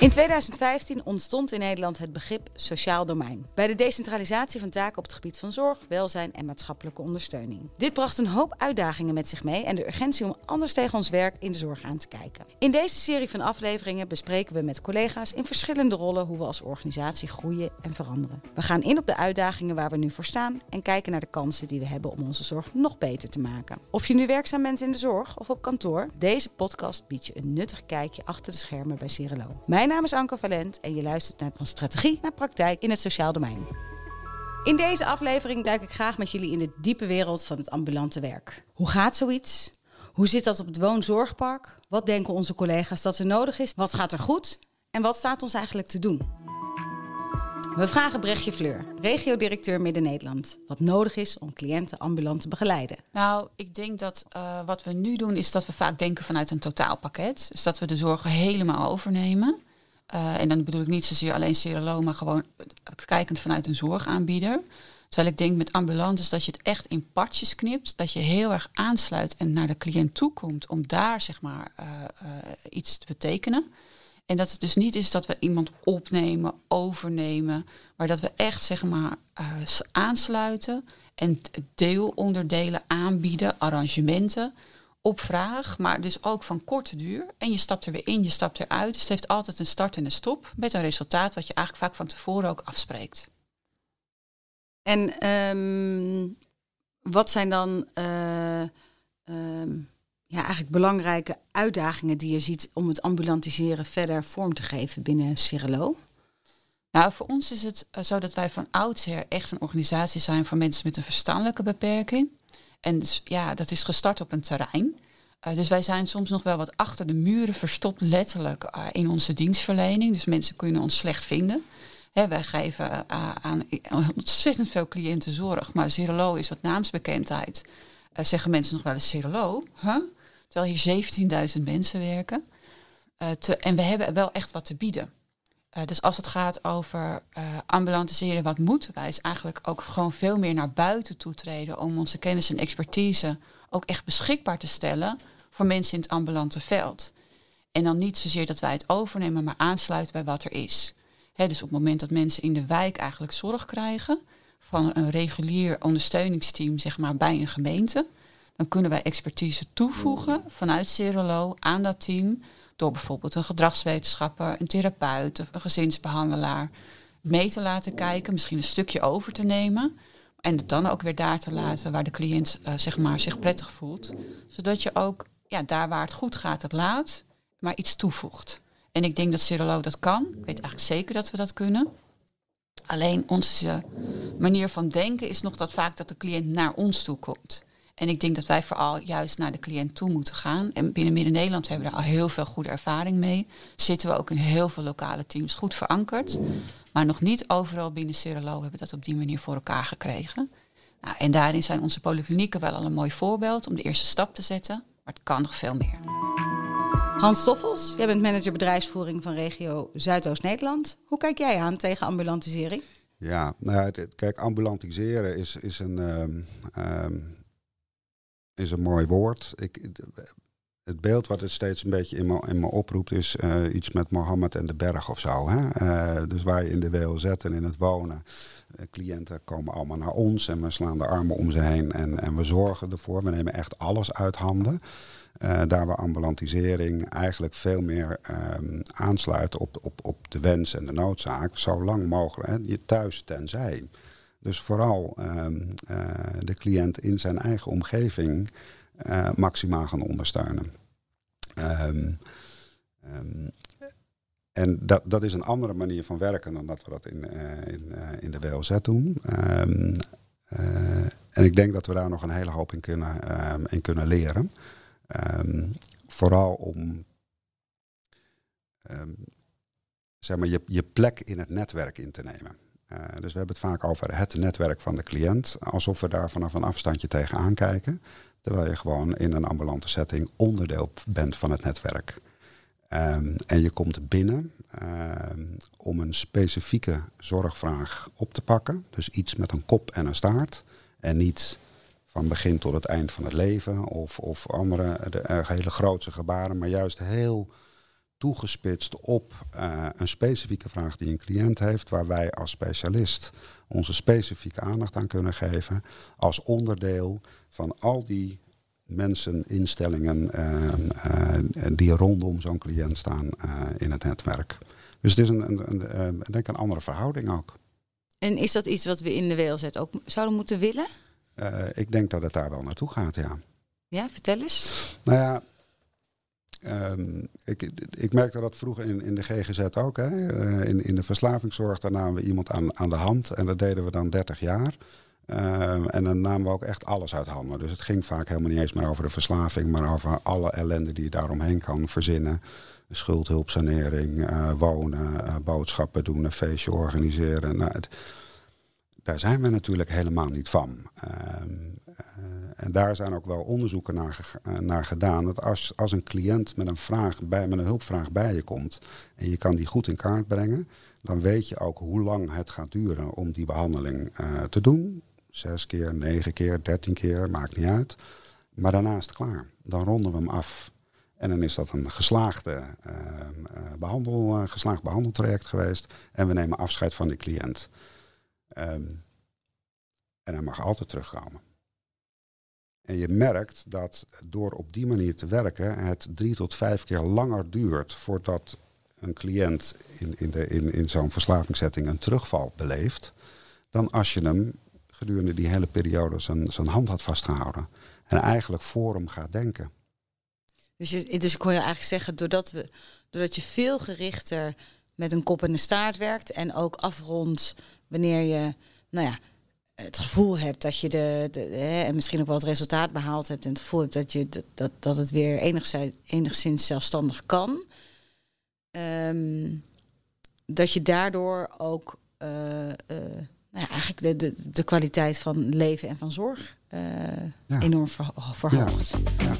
In 2015 ontstond in Nederland het begrip sociaal domein. Bij de decentralisatie van taken op het gebied van zorg, welzijn en maatschappelijke ondersteuning. Dit bracht een hoop uitdagingen met zich mee en de urgentie om anders tegen ons werk in de zorg aan te kijken. In deze serie van afleveringen bespreken we met collega's in verschillende rollen hoe we als organisatie groeien en veranderen. We gaan in op de uitdagingen waar we nu voor staan en kijken naar de kansen die we hebben om onze zorg nog beter te maken. Of je nu werkzaam bent in de zorg of op kantoor, deze podcast biedt je een nuttig kijkje achter de schermen bij Cirelo. Mijn naam is Anke Valent en je luistert naar van strategie naar praktijk in het sociaal domein. In deze aflevering duik ik graag met jullie in de diepe wereld van het ambulante werk. Hoe gaat zoiets? Hoe zit dat op het woonzorgpark? Wat denken onze collega's dat er nodig is? Wat gaat er goed? En wat staat ons eigenlijk te doen? We vragen Brechtje Fleur, regiodirecteur Midden-Nederland, wat nodig is om cliënten ambulant te begeleiden. Nou, ik denk dat uh, wat we nu doen is dat we vaak denken vanuit een totaalpakket. Dus dat we de zorgen helemaal overnemen. Uh, en dan bedoel ik niet zozeer alleen CRLO, maar gewoon kijkend vanuit een zorgaanbieder. Terwijl ik denk met ambulant is dat je het echt in partjes knipt. Dat je heel erg aansluit en naar de cliënt toe komt om daar zeg maar uh, iets te betekenen. En dat het dus niet is dat we iemand opnemen, overnemen, maar dat we echt zeg maar aansluiten en deelonderdelen aanbieden, arrangementen op vraag, maar dus ook van korte duur. En je stapt er weer in, je stapt eruit. Dus het heeft altijd een start en een stop met een resultaat wat je eigenlijk vaak van tevoren ook afspreekt. En um, wat zijn dan uh, um, ja, eigenlijk belangrijke uitdagingen die je ziet om het ambulantiseren verder vorm te geven binnen Cirelo? Nou, voor ons is het zo dat wij van oudsher echt een organisatie zijn voor mensen met een verstandelijke beperking. En dus, ja, dat is gestart op een terrein. Uh, dus wij zijn soms nog wel wat achter de muren verstopt, letterlijk uh, in onze dienstverlening. Dus mensen kunnen ons slecht vinden. Hè, wij geven uh, aan ontzettend veel cliënten zorg, maar Cirelo is wat naamsbekendheid. zeggen mensen nog wel eens Cirelo? Terwijl hier 17.000 mensen werken. En we hebben wel echt wat te bieden. Uh, dus als het gaat over uh, ambulantiseren, wat moeten wij, is eigenlijk ook gewoon veel meer naar buiten toetreden om onze kennis en expertise ook echt beschikbaar te stellen voor mensen in het ambulante veld. En dan niet zozeer dat wij het overnemen, maar aansluiten bij wat er is. Dus op het moment dat mensen in de wijk eigenlijk zorg krijgen van een regulier ondersteuningsteam zeg maar, bij een gemeente, dan kunnen wij expertise toevoegen vanuit Cerolo aan dat team door bijvoorbeeld een gedragswetenschapper, een therapeut of een gezinsbehandelaar mee te laten kijken, misschien een stukje over te nemen. En het dan ook weer daar te laten waar de cliënt uh, zeg maar, zich prettig voelt. Zodat je ook ja, daar waar het goed gaat, het laat, maar iets toevoegt. En ik denk dat Cirolo dat kan. Ik weet eigenlijk zeker dat we dat kunnen. Alleen onze manier van denken is nog dat vaak dat de cliënt naar ons toe komt. En ik denk dat wij vooral juist naar de cliënt toe moeten gaan. En binnen Midden-Nederland hebben we daar al heel veel goede ervaring mee. Zitten we ook in heel veel lokale teams goed verankerd. Maar nog niet overal binnen Cirelo hebben we dat op die manier voor elkaar gekregen. Nou, en daarin zijn onze polyklinieken wel al een mooi voorbeeld om de eerste stap te zetten. Maar het kan nog veel meer. Hans Stoffels, jij bent manager bedrijfsvoering van regio Zuidoost-Nederland. Hoe kijk jij aan tegen ambulantisering? Ja, nou, kijk, ambulantiseren is, is een... Um, um, is een mooi woord. Ik, het beeld wat het steeds een beetje in me, in me oproept is uh, iets met Mohammed en de berg of zo. Hè? Uh, dus waar je in de WLZ en in het wonen. Uh, cliënten komen allemaal naar ons en we slaan de armen om ze heen en, en we zorgen ervoor. We nemen echt alles uit handen. daar waar ambulantisering eigenlijk veel meer um, aansluit op, op, op de wens en de noodzaak. Zo lang mogelijk, hè? thuis tenzij. Dus vooral um, de cliënt in zijn eigen omgeving uh, maximaal gaan ondersteunen. Um, um, en dat, dat is een andere manier van werken dan dat we dat in, uh, in, in de WLZ doen. en ik denk dat we daar nog een hele hoop in kunnen, in kunnen leren. vooral om zeg maar, je, je plek in het netwerk in te nemen. Uh, dus we hebben het vaak over het netwerk van de cliënt, alsof we daar vanaf een afstandje tegenaan kijken, terwijl je gewoon in een ambulante setting onderdeel bent van het netwerk. Um, en je komt binnen um, om een specifieke zorgvraag op te pakken, dus iets met een kop en een staart, en niet van begin tot het eind van het leven of, of andere de, uh, hele grootse gebaren, maar juist heel toegespitst op een specifieke vraag die een cliënt heeft, waar wij als specialist onze specifieke aandacht aan kunnen geven, als onderdeel van al die mensen, instellingen die rondom zo'n cliënt staan in het netwerk. Dus het is een, een, een, een, denk een andere verhouding ook. En is dat iets wat we in de WLZ ook zouden moeten willen? Ik denk dat het daar wel naartoe gaat, ja. Ja, vertel eens. Nou ja, um, ik, ik merkte dat vroeger in, in de GGZ ook. Hè. Uh, in, in de verslavingszorg, daar namen we iemand aan, aan de hand. En dat deden we dan 30 jaar. Uh, en dan namen we ook echt alles uit handen. Dus het ging vaak helemaal niet eens meer over de verslaving, maar over alle ellende die je daaromheen kan verzinnen schuldhulpsanering, uh, wonen, uh, boodschappen doen, een feestje organiseren. Nou, het, daar zijn we natuurlijk helemaal niet van. Uh, en daar zijn ook wel onderzoeken naar, naar gedaan. Dat als, als een cliënt met een, vraag bij, met een hulpvraag bij je komt en je kan die goed in kaart brengen, dan weet je ook hoe lang het gaat duren om die behandeling te doen. Zes keer, negen keer, dertien keer, maakt niet uit. Maar daarna is het klaar. Dan ronden we hem af. En dan is dat een geslaagde, uh, behandel, geslaagd behandeltraject geweest. En we nemen afscheid van de cliënt. Um, en hij mag altijd terugkomen. En je merkt dat door op die manier te werken het drie tot vijf keer langer duurt voordat een cliënt in, in, de, in, in zo'n verslavingszetting een terugval beleeft, dan als je hem gedurende die hele periode zijn, zijn hand had vastgehouden. En eigenlijk voor hem gaat denken. Dus, je, dus ik kon je eigenlijk zeggen, doordat, we, doordat je veel gerichter met een kop en een staart werkt en ook afrondt wanneer je, nou ja, het gevoel hebt dat je de, de hè, en misschien ook wel het resultaat behaald hebt en het gevoel hebt dat, je, dat, dat het weer enigszins, enigszins zelfstandig kan. Um, dat je daardoor ook uh, uh, nou ja, eigenlijk de, de, de kwaliteit van leven en van zorg uh, ja. enorm ver, verhoogt. Ja.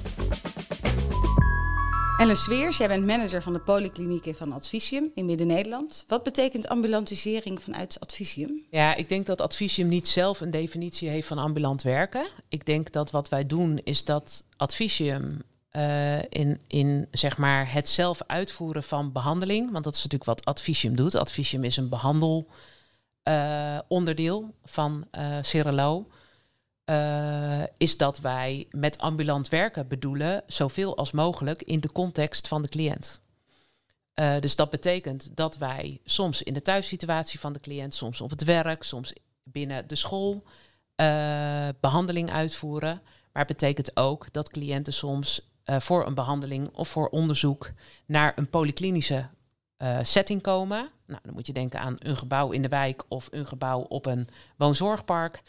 Ellen Sweers, jij bent manager van de polyklinieken van Advisium in Midden-Nederland. Wat betekent ambulantisering vanuit Advisium? Ja, ik denk dat Advisium niet zelf een definitie heeft van ambulant werken. Ik denk dat wat wij doen is dat Advisium uh, in, in zeg maar het zelf uitvoeren van behandeling, want dat is natuurlijk wat Advisium doet. Advisium is een behandelonderdeel uh, van uh. Uh, is dat wij met ambulant werken bedoelen zoveel als mogelijk in de context van de cliënt. Uh, dus dat betekent dat wij soms in de thuissituatie van de cliënt, soms op het werk, soms binnen de school uh, behandeling uitvoeren. Maar het betekent ook dat cliënten soms voor een behandeling of voor onderzoek naar een polyklinische setting komen. Nou, dan moet je denken aan een gebouw in de wijk of een gebouw op een woonzorgpark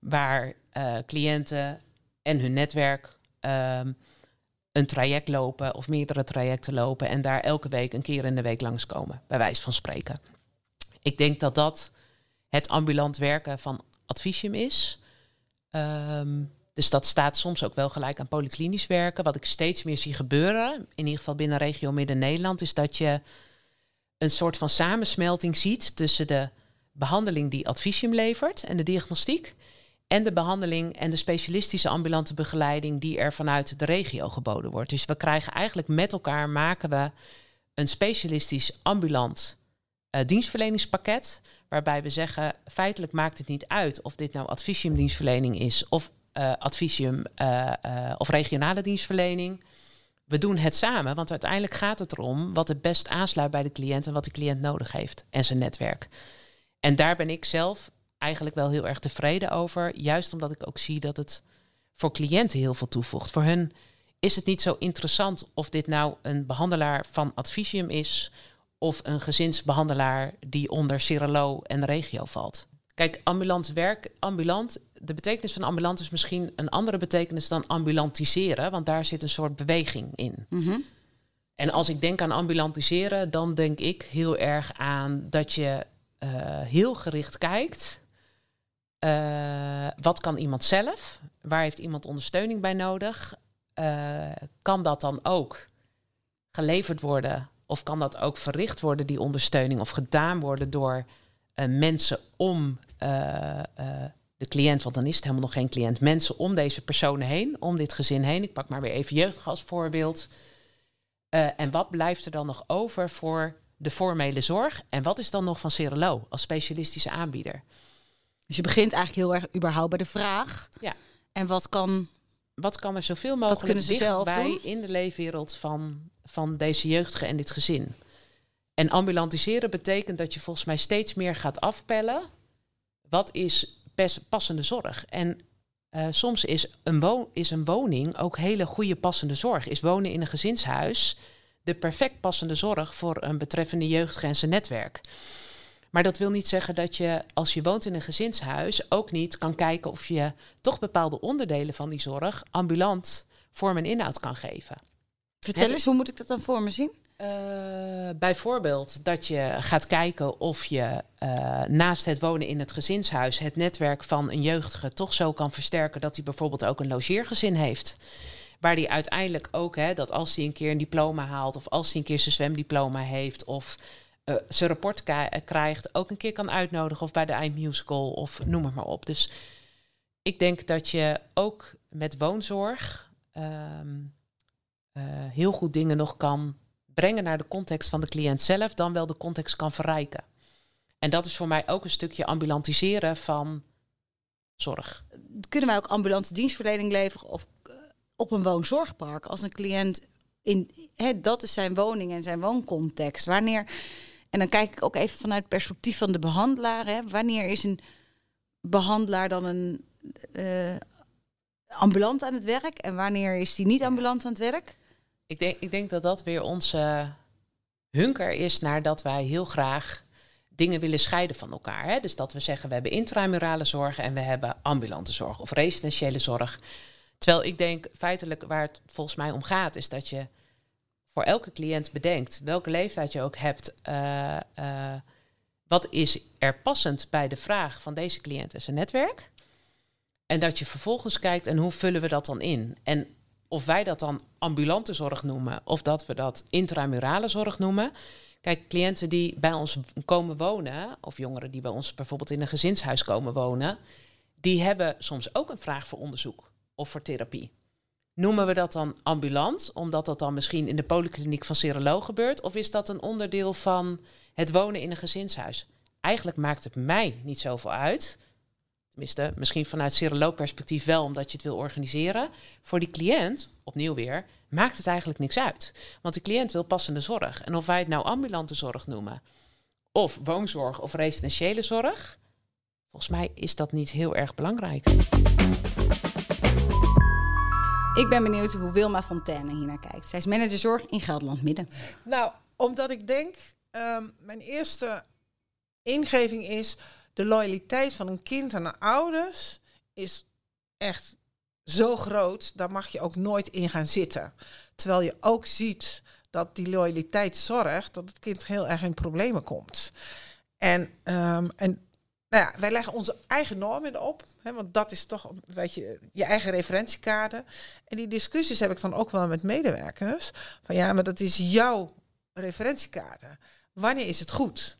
waar uh, cliënten en hun netwerk um, een traject lopen of meerdere trajecten lopen en daar elke week een keer in de week langskomen, bij wijze van spreken. Ik denk dat dat het ambulant werken van Advisium is. Um, dus dat staat soms ook wel gelijk aan polyklinisch werken. Wat ik steeds meer zie gebeuren, in ieder geval binnen regio Midden-Nederland, is dat je een soort van samensmelting ziet tussen de behandeling die Advisium levert en de diagnostiek en de behandeling en de specialistische ambulante begeleiding die er vanuit de regio geboden wordt. Dus we krijgen eigenlijk met elkaar maken we een specialistisch ambulant uh, dienstverleningspakket, waarbij we zeggen feitelijk maakt het niet uit of dit nou advisium dienstverlening is of uh, of regionale dienstverlening. We doen het samen, want uiteindelijk gaat het erom wat het best aansluit bij de cliënt en wat de cliënt nodig heeft en zijn netwerk. En daar ben ik zelf eigenlijk wel heel erg tevreden over. Juist omdat ik ook zie dat het voor cliënten heel veel toevoegt. Voor hun is het niet zo interessant of dit nou een behandelaar van Advisium is of een gezinsbehandelaar die onder Cirelo en regio valt. Kijk, ambulant werk, ambulant, de betekenis van ambulant is misschien een andere betekenis dan ambulantiseren, want daar zit een soort beweging in. Mm -hmm. En als ik denk aan ambulantiseren, dan denk ik heel erg aan dat je uh, heel gericht kijkt uh, wat kan iemand zelf? Waar heeft iemand ondersteuning bij nodig? Uh, kan dat dan ook geleverd worden? Of kan dat ook verricht worden, die ondersteuning? Of gedaan worden door uh, mensen om de cliënt, want dan is het helemaal nog geen cliënt, mensen om deze personen heen, om dit gezin heen. Ik pak maar weer even jeugd als voorbeeld. En wat blijft er dan nog over voor de formele zorg? En wat is dan nog van Cerelo als specialistische aanbieder? Dus je begint eigenlijk heel erg überhaupt bij de vraag. Ja. En wat kan... Wat kan er zoveel mogelijk kunnen ze dichtbij doen? in de leefwereld van, van deze jeugdige en dit gezin? En ambulantiseren betekent dat je volgens mij steeds meer gaat afpellen. Wat is passende zorg? En eh, soms is een, is een woning ook hele goede passende zorg. Is wonen in een gezinshuis de perfect passende zorg voor een betreffende jeugdige en zijn netwerk. Maar dat wil niet zeggen dat je, als je woont in een gezinshuis, ook niet kan kijken of je toch bepaalde onderdelen van die zorg ambulant vorm en inhoud kan geven. Vertel eens, hoe moet ik dat dan voor me zien? Eh, bijvoorbeeld dat je gaat kijken of je eh, naast het wonen in het gezinshuis het netwerk van een jeugdige toch zo kan versterken dat hij bijvoorbeeld ook een logeergezin heeft. Waar die uiteindelijk ook, hè, dat als hij een keer een diploma haalt of als hij een keer zijn zwemdiploma heeft of eh, zijn rapport krijgt, ook een keer kan uitnodigen of bij de eindmusical of noem het maar op. Dus ik denk dat je ook met woonzorg ehm, eh, heel goed dingen nog kan brengen naar de context van de cliënt zelf, dan wel de context kan verrijken. En dat is voor mij ook een stukje ambulantiseren van zorg. Kunnen wij ook ambulante dienstverlening leveren of eh, op een woonzorgpark als een cliënt in hè, dat is zijn woning en zijn wooncontext. Wanneer en dan kijk ik ook even vanuit het perspectief van de behandelaar. Hè, wanneer is een behandelaar dan een eh, ambulant aan het werk en wanneer is die niet ambulant aan het werk? Ik denk, ik denk dat dat weer onze hunker is naar dat wij heel graag dingen willen scheiden van elkaar. Hè? Dus dat we zeggen we hebben intramurale zorg en we hebben ambulante zorg of residentiële zorg. Terwijl ik denk feitelijk waar het volgens mij om gaat is dat je voor elke cliënt bedenkt welke leeftijd je ook hebt. eh, eh, wat is er passend bij de vraag van deze cliënt en zijn netwerk? En dat je vervolgens kijkt en hoe vullen we dat dan in? En of wij dat dan ambulante zorg noemen of dat we dat intramurale zorg noemen. Kijk, cliënten die bij ons komen wonen, of jongeren die bij ons bijvoorbeeld in een gezinshuis komen wonen, die hebben soms ook een vraag voor onderzoek of voor therapie. Noemen we dat dan ambulant, omdat dat dan misschien in de polykliniek van seroloog gebeurt, of is dat een onderdeel van het wonen in een gezinshuis? Eigenlijk maakt het mij niet zoveel uit. Tenminste, misschien vanuit seroloogperspectief wel, omdat je het wil organiseren. Voor die cliënt, opnieuw weer, maakt het eigenlijk niks uit. Want de cliënt wil passende zorg. En of wij het nou ambulante zorg noemen, of woonzorg of residentiële zorg, volgens mij is dat niet heel erg belangrijk. Ik ben benieuwd hoe Wilma Fontaine hier naar kijkt. Zij is manager zorg in Gelderland Midden. Nou, omdat ik denk, ehm, mijn eerste ingeving is, de loyaliteit van een kind aan de ouders is echt zo groot, daar mag je ook nooit in gaan zitten. Terwijl je ook ziet dat die loyaliteit zorgt dat het kind heel erg in problemen komt. En, ehm, en nou ja, wij leggen onze eigen normen erop, hè, want dat is toch weet je, je eigen referentiekader. En die discussies heb ik dan ook wel met medewerkers. Van ja, maar dat is jouw referentiekader. Wanneer is het goed?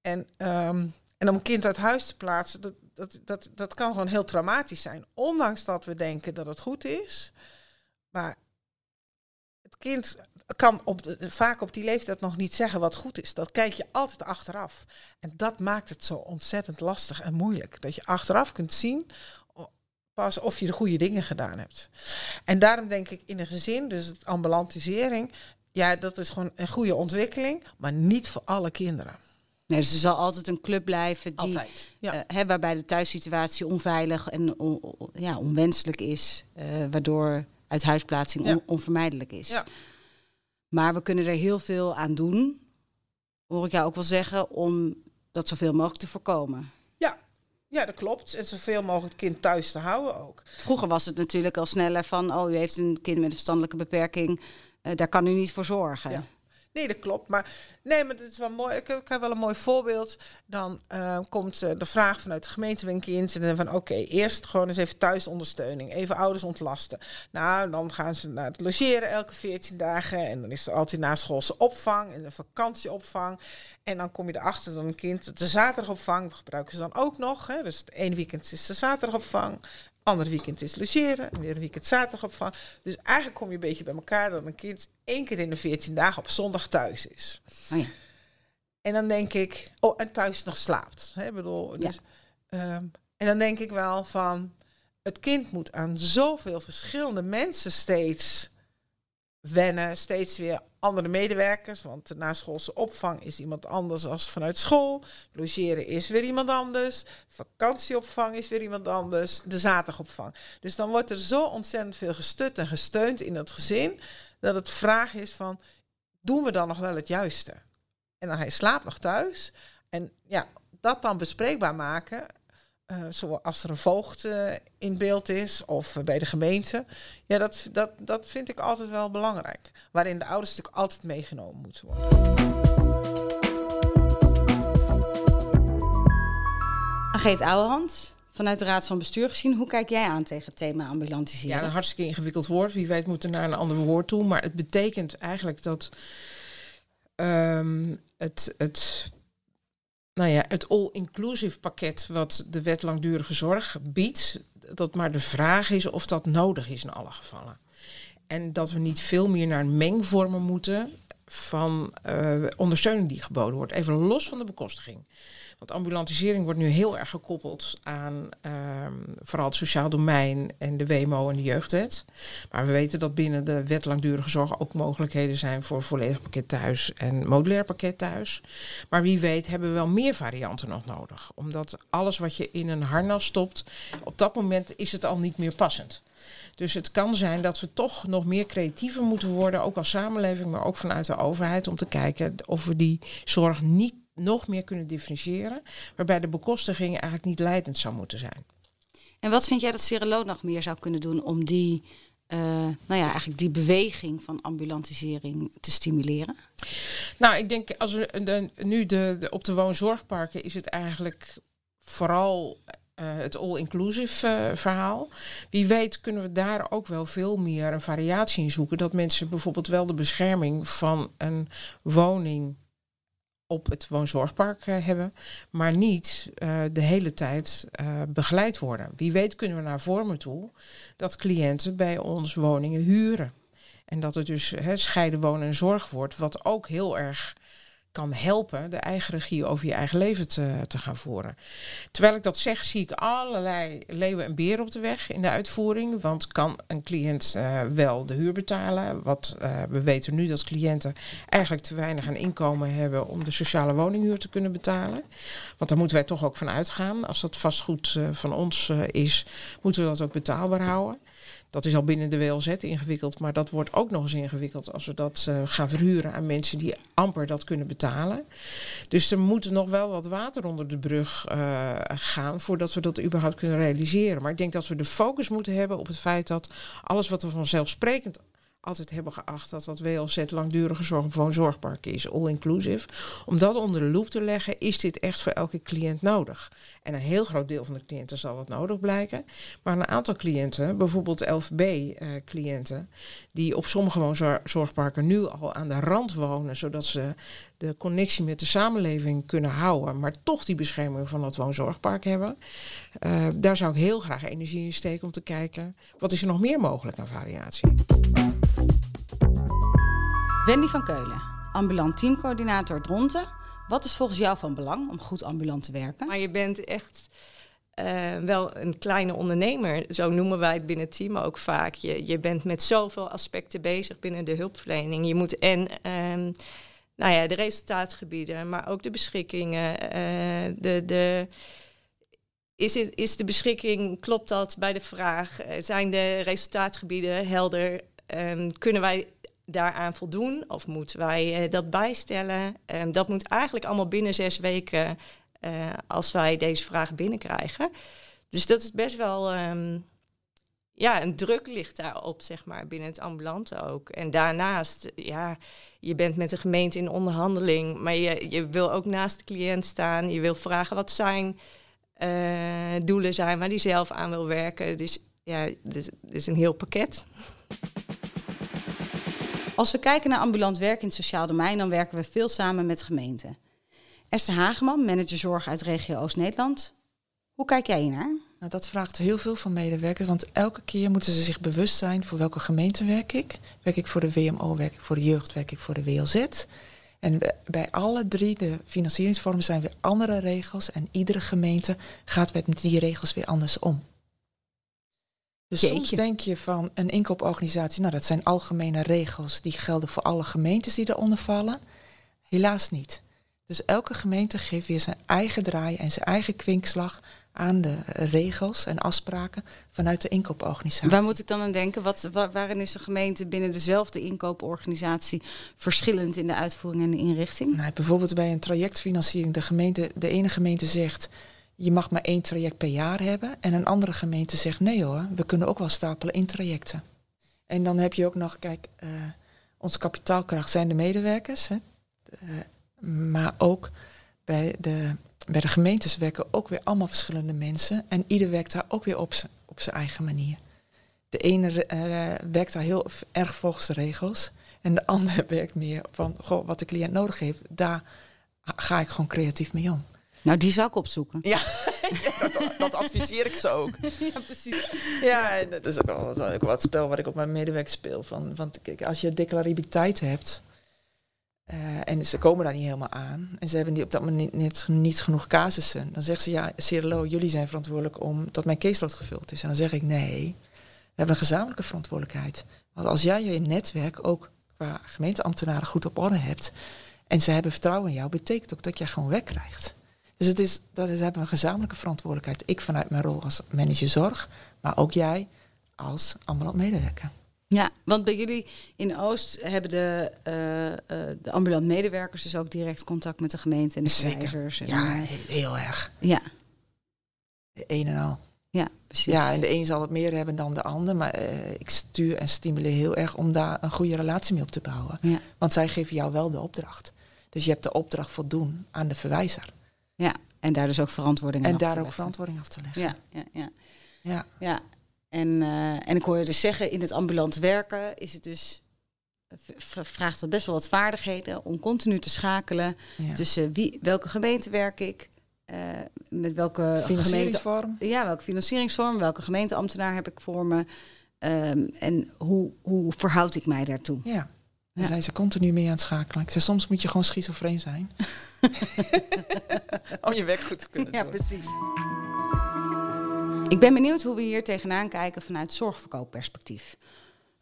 En, ehm, en om een kind uit huis te plaatsen, dat, dat, dat, dat kan gewoon heel traumatisch zijn. Ondanks dat we denken dat het goed is. Maar het kind kan op de, vaak op die leeftijd nog niet zeggen wat goed is. Dat kijk je altijd achteraf. En dat maakt het zo ontzettend lastig en moeilijk. Dat je achteraf kunt zien pas of je de goede dingen gedaan hebt. En daarom denk ik in een gezin, dus het ambulantisering, ja, dat is gewoon een goede ontwikkeling, maar niet voor alle kinderen. Nee, dus er zal altijd een club blijven die, Altijd. Ja. eh, hè, waarbij de thuissituatie onveilig en on- ja, onwenselijk is, eh, waardoor uithuisplaatsing Ja. on- onvermijdelijk is. Ja. Maar we kunnen er heel veel aan doen, hoor ik jou ook wel zeggen, om dat zoveel mogelijk te voorkomen. Ja, ja, dat klopt. En zoveel mogelijk het kind thuis te houden ook. Vroeger was het natuurlijk al sneller van, oh, u heeft een kind met een verstandelijke beperking, eh, daar kan u niet voor zorgen. Ja. Nee, dat klopt. Maar nee, maar dat is wel mooi. Ik heb, wel een mooi voorbeeld. Dan eh, komt eh, de vraag vanuit de gemeente een kind. En dan van oké, eerst gewoon eens even thuisondersteuning. Even ouders ontlasten. Nou, dan gaan ze naar het logeren elke 14 dagen. En dan is er altijd naschoolse opvang en een vakantieopvang. En dan kom je erachter dat een kind de zaterdagopvang gebruiken ze dan ook nog. Hè. Dus het ene weekend is de zaterdagopvang. Ander weekend is logeren. En weer een weekend zaterdagopvang. Dus eigenlijk kom je een beetje bij elkaar dat een kind één keer in de 14 dagen op zondag thuis is. Oh ja. En dan denk ik, oh, en thuis nog slaapt. Hè, bedoel, Ja. dus, ehm, en dan denk ik wel van, het kind moet aan zoveel verschillende mensen steeds wennen, steeds weer andere medewerkers. Want de naschoolse opvang is iemand anders dan vanuit school. Logeren is weer iemand anders. Vakantieopvang is weer iemand anders. De zaterdagopvang. Dus dan wordt er zo ontzettend veel gestut en gesteund in het gezin. Dat het vraag is van, doen we dan nog wel het juiste? En dan hij slaapt nog thuis. En ja, dat dan bespreekbaar maken. Eh, zoals er een voogd eh, in beeld is of eh, bij de gemeente. Ja, dat, dat, dat vind ik altijd wel belangrijk. Waarin de ouders natuurlijk altijd meegenomen moeten worden. Ageet Ouwehand, vanuit de Raad van Bestuur gezien, hoe kijk jij aan tegen het thema ambulantiseren? Ja, een hartstikke ingewikkeld woord. Wie weet moet er naar een ander woord toe. Maar het betekent eigenlijk dat ehm, het, het, nou ja, het all-inclusive pakket wat de wet langdurige zorg biedt, dat maar de vraag is of dat nodig is in alle gevallen. En dat we niet veel meer naar mengvormen moeten van eh, ondersteuning die geboden wordt. Even los van de bekostiging. Want ambulantisering wordt nu heel erg gekoppeld aan ehm, vooral het sociaal domein en de WMO en de jeugdwet. Maar we weten dat binnen de wet langdurige zorg ook mogelijkheden zijn voor volledig pakket thuis en modulair pakket thuis. Maar wie weet hebben we wel meer varianten nog nodig. Omdat alles wat je in een harnas stopt, op dat moment is het al niet meer passend. Dus het kan zijn dat we toch nog meer creatiever moeten worden, ook als samenleving, maar ook vanuit de overheid, om te kijken of we die zorg niet nog meer kunnen differentiëren, waarbij de bekostiging eigenlijk niet leidend zou moeten zijn. En wat vind jij dat Cirelo nog meer zou kunnen doen om die, eh, nou ja, eigenlijk die beweging van ambulantisering te stimuleren? Nou, ik denk als we de, nu de, de, op de woonzorgparken is het eigenlijk vooral uh, het all-inclusive uh, verhaal. Wie weet kunnen we daar ook wel veel meer een variatie in zoeken. Dat mensen bijvoorbeeld wel de bescherming van een woning op het woonzorgpark uh, hebben, maar niet uh, de hele tijd uh, begeleid worden. Wie weet kunnen we naar vormen toe dat cliënten bij ons woningen huren. En dat het dus he, scheiden wonen en zorg wordt, wat ook heel erg kan helpen de eigen regie over je eigen leven te, te gaan voeren. Terwijl ik dat zeg, zie ik allerlei leeuwen en beren op de weg in de uitvoering. Want kan een cliënt uh, wel de huur betalen? Wat uh, we weten nu dat cliënten eigenlijk te weinig aan inkomen hebben om de sociale woninghuur te kunnen betalen. Want daar moeten wij toch ook van uitgaan. Als dat vastgoed uh, van ons is, moeten we dat ook betaalbaar houden. Dat is al binnen de WLZ ingewikkeld, maar dat wordt ook nog eens ingewikkeld als we dat uh, gaan verhuren aan mensen die amper dat kunnen betalen. Dus er moet nog wel wat water onder de brug uh, gaan voordat we dat überhaupt kunnen realiseren. Maar ik denk dat we de focus moeten hebben op het feit dat alles wat we vanzelfsprekend altijd hebben geacht dat dat WLZ langdurige zorg op woonzorgparken is, all-inclusive. Om dat onder de loep te leggen, is dit echt voor elke cliënt nodig? En een heel groot deel van de cliënten zal het nodig blijken. Maar een aantal cliënten, bijvoorbeeld 11B-cliënten, uh, die op sommige woonzorgparken nu al aan de rand wonen, zodat ze de connectie met de samenleving kunnen houden, maar toch die bescherming van het woonzorgpark hebben. Uh, daar zou ik heel graag energie in steken om te kijken, wat is er nog meer mogelijk aan variatie? Wendy van Keulen, ambulant teamcoördinator Dronten. Wat is volgens jou van belang om goed ambulant te werken? Maar je bent echt uh, wel een kleine ondernemer, zo noemen wij het binnen het team ook vaak. Je, je bent met zoveel aspecten bezig binnen de hulpverlening. Je moet en um, nou ja, de resultaatgebieden, maar ook de beschikkingen, uh, de... de is, is de beschikking, klopt dat bij de vraag? Zijn de resultaatgebieden helder? Um, kunnen wij daaraan voldoen of moeten wij uh, dat bijstellen? Um, dat moet eigenlijk allemaal binnen zes weken uh, als wij deze vraag binnenkrijgen. Dus dat is best wel, um, ja, een druk ligt daarop, zeg maar, binnen het ambulante ook. En daarnaast, ja, je bent met de gemeente in onderhandeling, maar je, je wil ook naast de cliënt staan. Je wil vragen wat zijn uh, doelen zijn waar die zelf aan wil werken. Dus ja, dus, dus een heel pakket. Als we kijken naar ambulant werk in het sociaal domein, dan werken we veel samen met gemeenten. Esther Hageman, manager zorg uit regio Oost-Nederland. Hoe kijk jij hier naar? Nou, dat vraagt heel veel van medewerkers, want elke keer moeten ze zich bewust zijn voor welke gemeente werk ik. Werk ik voor de WMO, werk ik voor de jeugd, werk ik voor de WLZ. En bij alle drie de financieringsvormen zijn weer andere regels en iedere gemeente gaat met die regels weer anders om. Dus soms denk je van een inkooporganisatie, nou dat zijn algemene regels die gelden voor alle gemeentes die eronder vallen. Helaas niet. Dus elke gemeente geeft weer zijn eigen draai en zijn eigen kwinkslag aan de regels en afspraken vanuit de inkooporganisatie. Waar moet ik dan aan denken? Wat, waarin is een gemeente binnen dezelfde inkooporganisatie verschillend in de uitvoering en de inrichting? Nou, bijvoorbeeld bij een trajectfinanciering, de, gemeente, de ene gemeente zegt je mag maar één traject per jaar hebben. En een andere gemeente zegt nee hoor, we kunnen ook wel stapelen in trajecten. En dan heb je ook nog, kijk, uh, onze kapitaalkracht zijn de medewerkers. Hè? maar ook bij de, bij de gemeentes werken ook weer allemaal verschillende mensen. En ieder werkt daar ook weer op, op zijn eigen manier. De ene uh, werkt daar heel erg volgens de regels. En de andere werkt meer van goh, wat de cliënt nodig heeft. Daar ga ik gewoon creatief mee om. Nou, die zou ik opzoeken. Ja, dat, dat, adviseer ik ze ook. Ja, precies. Ja, dat is ook wel, ook wat spel wat ik op mijn medewerkers speel. Van, want kijk, als je declarabiliteit hebt, uh, en ze komen daar niet helemaal aan. En ze hebben die op dat moment niet, niet genoeg casussen. Dan zegt ze, ja, Cirilo, jullie zijn verantwoordelijk om dat mijn caseload gevuld is. En dan zeg ik, nee, we hebben een gezamenlijke verantwoordelijkheid. Want als jij je netwerk ook qua gemeenteambtenaren goed op orde hebt... en ze hebben vertrouwen in jou, betekent ook dat jij gewoon werk krijgt. Dus het is, dat is, hebben we een gezamenlijke verantwoordelijkheid. Ik vanuit mijn rol als manager zorg, maar ook jij als ambulant medewerker. Ja, want bij jullie in Oost hebben de, uh, uh, de ambulant medewerkers dus ook direct contact met de gemeente en de verwijzers. Ja, heel erg. Ja. Een en al. Ja, precies. Ja, en de een zal het meer hebben dan de ander. Maar uh, ik stuur en stimuleer heel erg om daar een goede relatie mee op te bouwen. Ja. Want zij geven jou wel de opdracht. Dus je hebt de opdracht voldoen aan de verwijzer. Ja, en daar dus ook verantwoording en af te daar ook leggen. verantwoording af te leggen. Ja, ja, ja. ja. ja. En, uh, en ik hoor je dus zeggen, in het ambulant werken is het dus vraagt het best wel wat vaardigheden om continu te schakelen ja. tussen wie, welke gemeente werk ik, uh, met welke financieringsvorm, gemeente, ja, welke financieringsvorm, welke gemeenteambtenaar heb ik voor me um, en hoe, hoe verhoud ik mij daartoe? Ja. Daar ja. zijn ze continu mee aan het schakelen. Ik zeg, soms moet je gewoon schizofreen zijn. Om je werk goed te kunnen ja, doen. precies. Ik ben benieuwd hoe we hier tegenaan kijken vanuit zorgverkoopperspectief.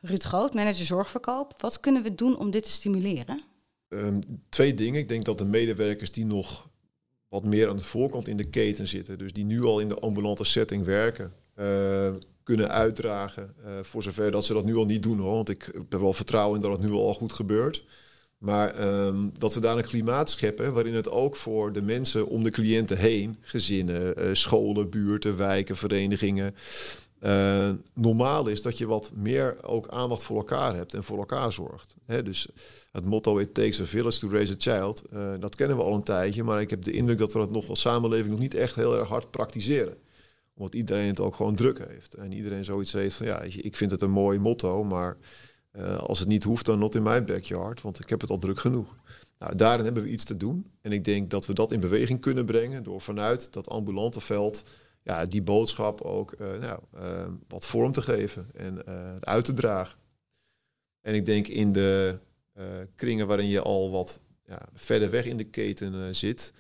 Ruud Groot, manager zorgverkoop. Wat kunnen we doen om dit te stimuleren? Um, twee dingen. Ik denk dat de medewerkers die nog wat meer aan de voorkant in de keten zitten, dus die nu al in de ambulante setting werken, uh, kunnen uitdragen. Uh, voor zover dat ze dat nu al niet doen hoor. Want ik heb wel vertrouwen in dat het nu al goed gebeurt. Maar um, dat we daar een klimaat scheppen waarin het ook voor de mensen om de cliënten heen, gezinnen, uh, scholen, buurten, wijken, verenigingen, uh, normaal is dat je wat meer ook aandacht voor elkaar hebt en voor elkaar zorgt. Hè, dus het motto It takes a village to raise a child, dat kennen we al een tijdje, maar ik heb de indruk dat we dat nog als samenleving nog niet echt heel erg hard praktiseren. Omdat iedereen het ook gewoon druk heeft. En iedereen zoiets heeft van ja, ik vind het een mooi motto, maar uh, als het niet hoeft, dan not in mijn backyard, want ik heb het al druk genoeg. Nou, daarin hebben we iets te doen. En ik denk dat we dat in beweging kunnen brengen door vanuit dat ambulante veld ja, die boodschap ook uh, nou, uh, wat vorm te geven en uit te dragen. En ik denk in de kringen waarin je al wat ja, verder weg in de keten zit,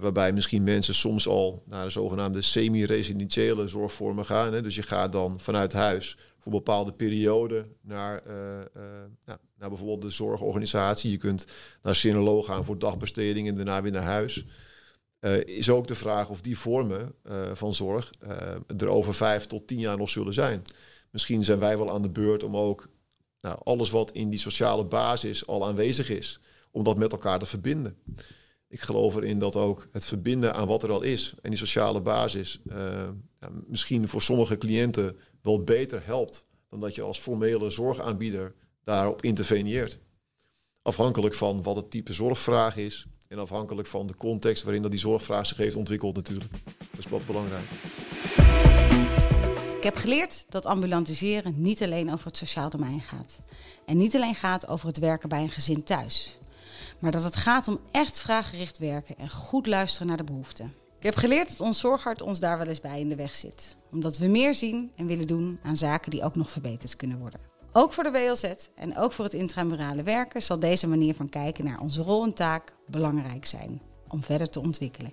waarbij misschien mensen soms al naar de zogenaamde semi-residentiële zorgvormen gaan. Hè. Dus je gaat dan vanuit huis voor bepaalde perioden naar, uh, uh, nou, naar bijvoorbeeld de zorgorganisatie. Je kunt naar Synoloog gaan voor dagbesteding en daarna weer naar huis. Is ook de vraag of die vormen van zorg er over vijf tot tien jaar nog zullen zijn. Misschien zijn wij wel aan de beurt om ook nou, alles wat in die sociale basis al aanwezig is, om dat met elkaar te verbinden. Ik geloof erin dat ook het verbinden aan wat er al is en die sociale basis ja, misschien voor sommige cliënten wel beter helpt dan dat je als formele zorgaanbieder daarop interveneert. Afhankelijk van wat het type zorgvraag is en afhankelijk van de context waarin dat die zorgvraag zich heeft ontwikkeld natuurlijk. Dat is wat belangrijk. Ik heb geleerd dat ambulantiseren niet alleen over het sociaal domein gaat. En niet alleen gaat over het werken bij een gezin thuis. Maar dat het gaat om echt vraaggericht werken en goed luisteren naar de behoeften. Ik heb geleerd dat ons zorghart ons daar wel eens bij in de weg zit. Omdat we meer zien en willen doen aan zaken die ook nog verbeterd kunnen worden. Ook voor de WLZ en ook voor het intramurale werken zal deze manier van kijken naar onze rol en taak belangrijk zijn om verder te ontwikkelen.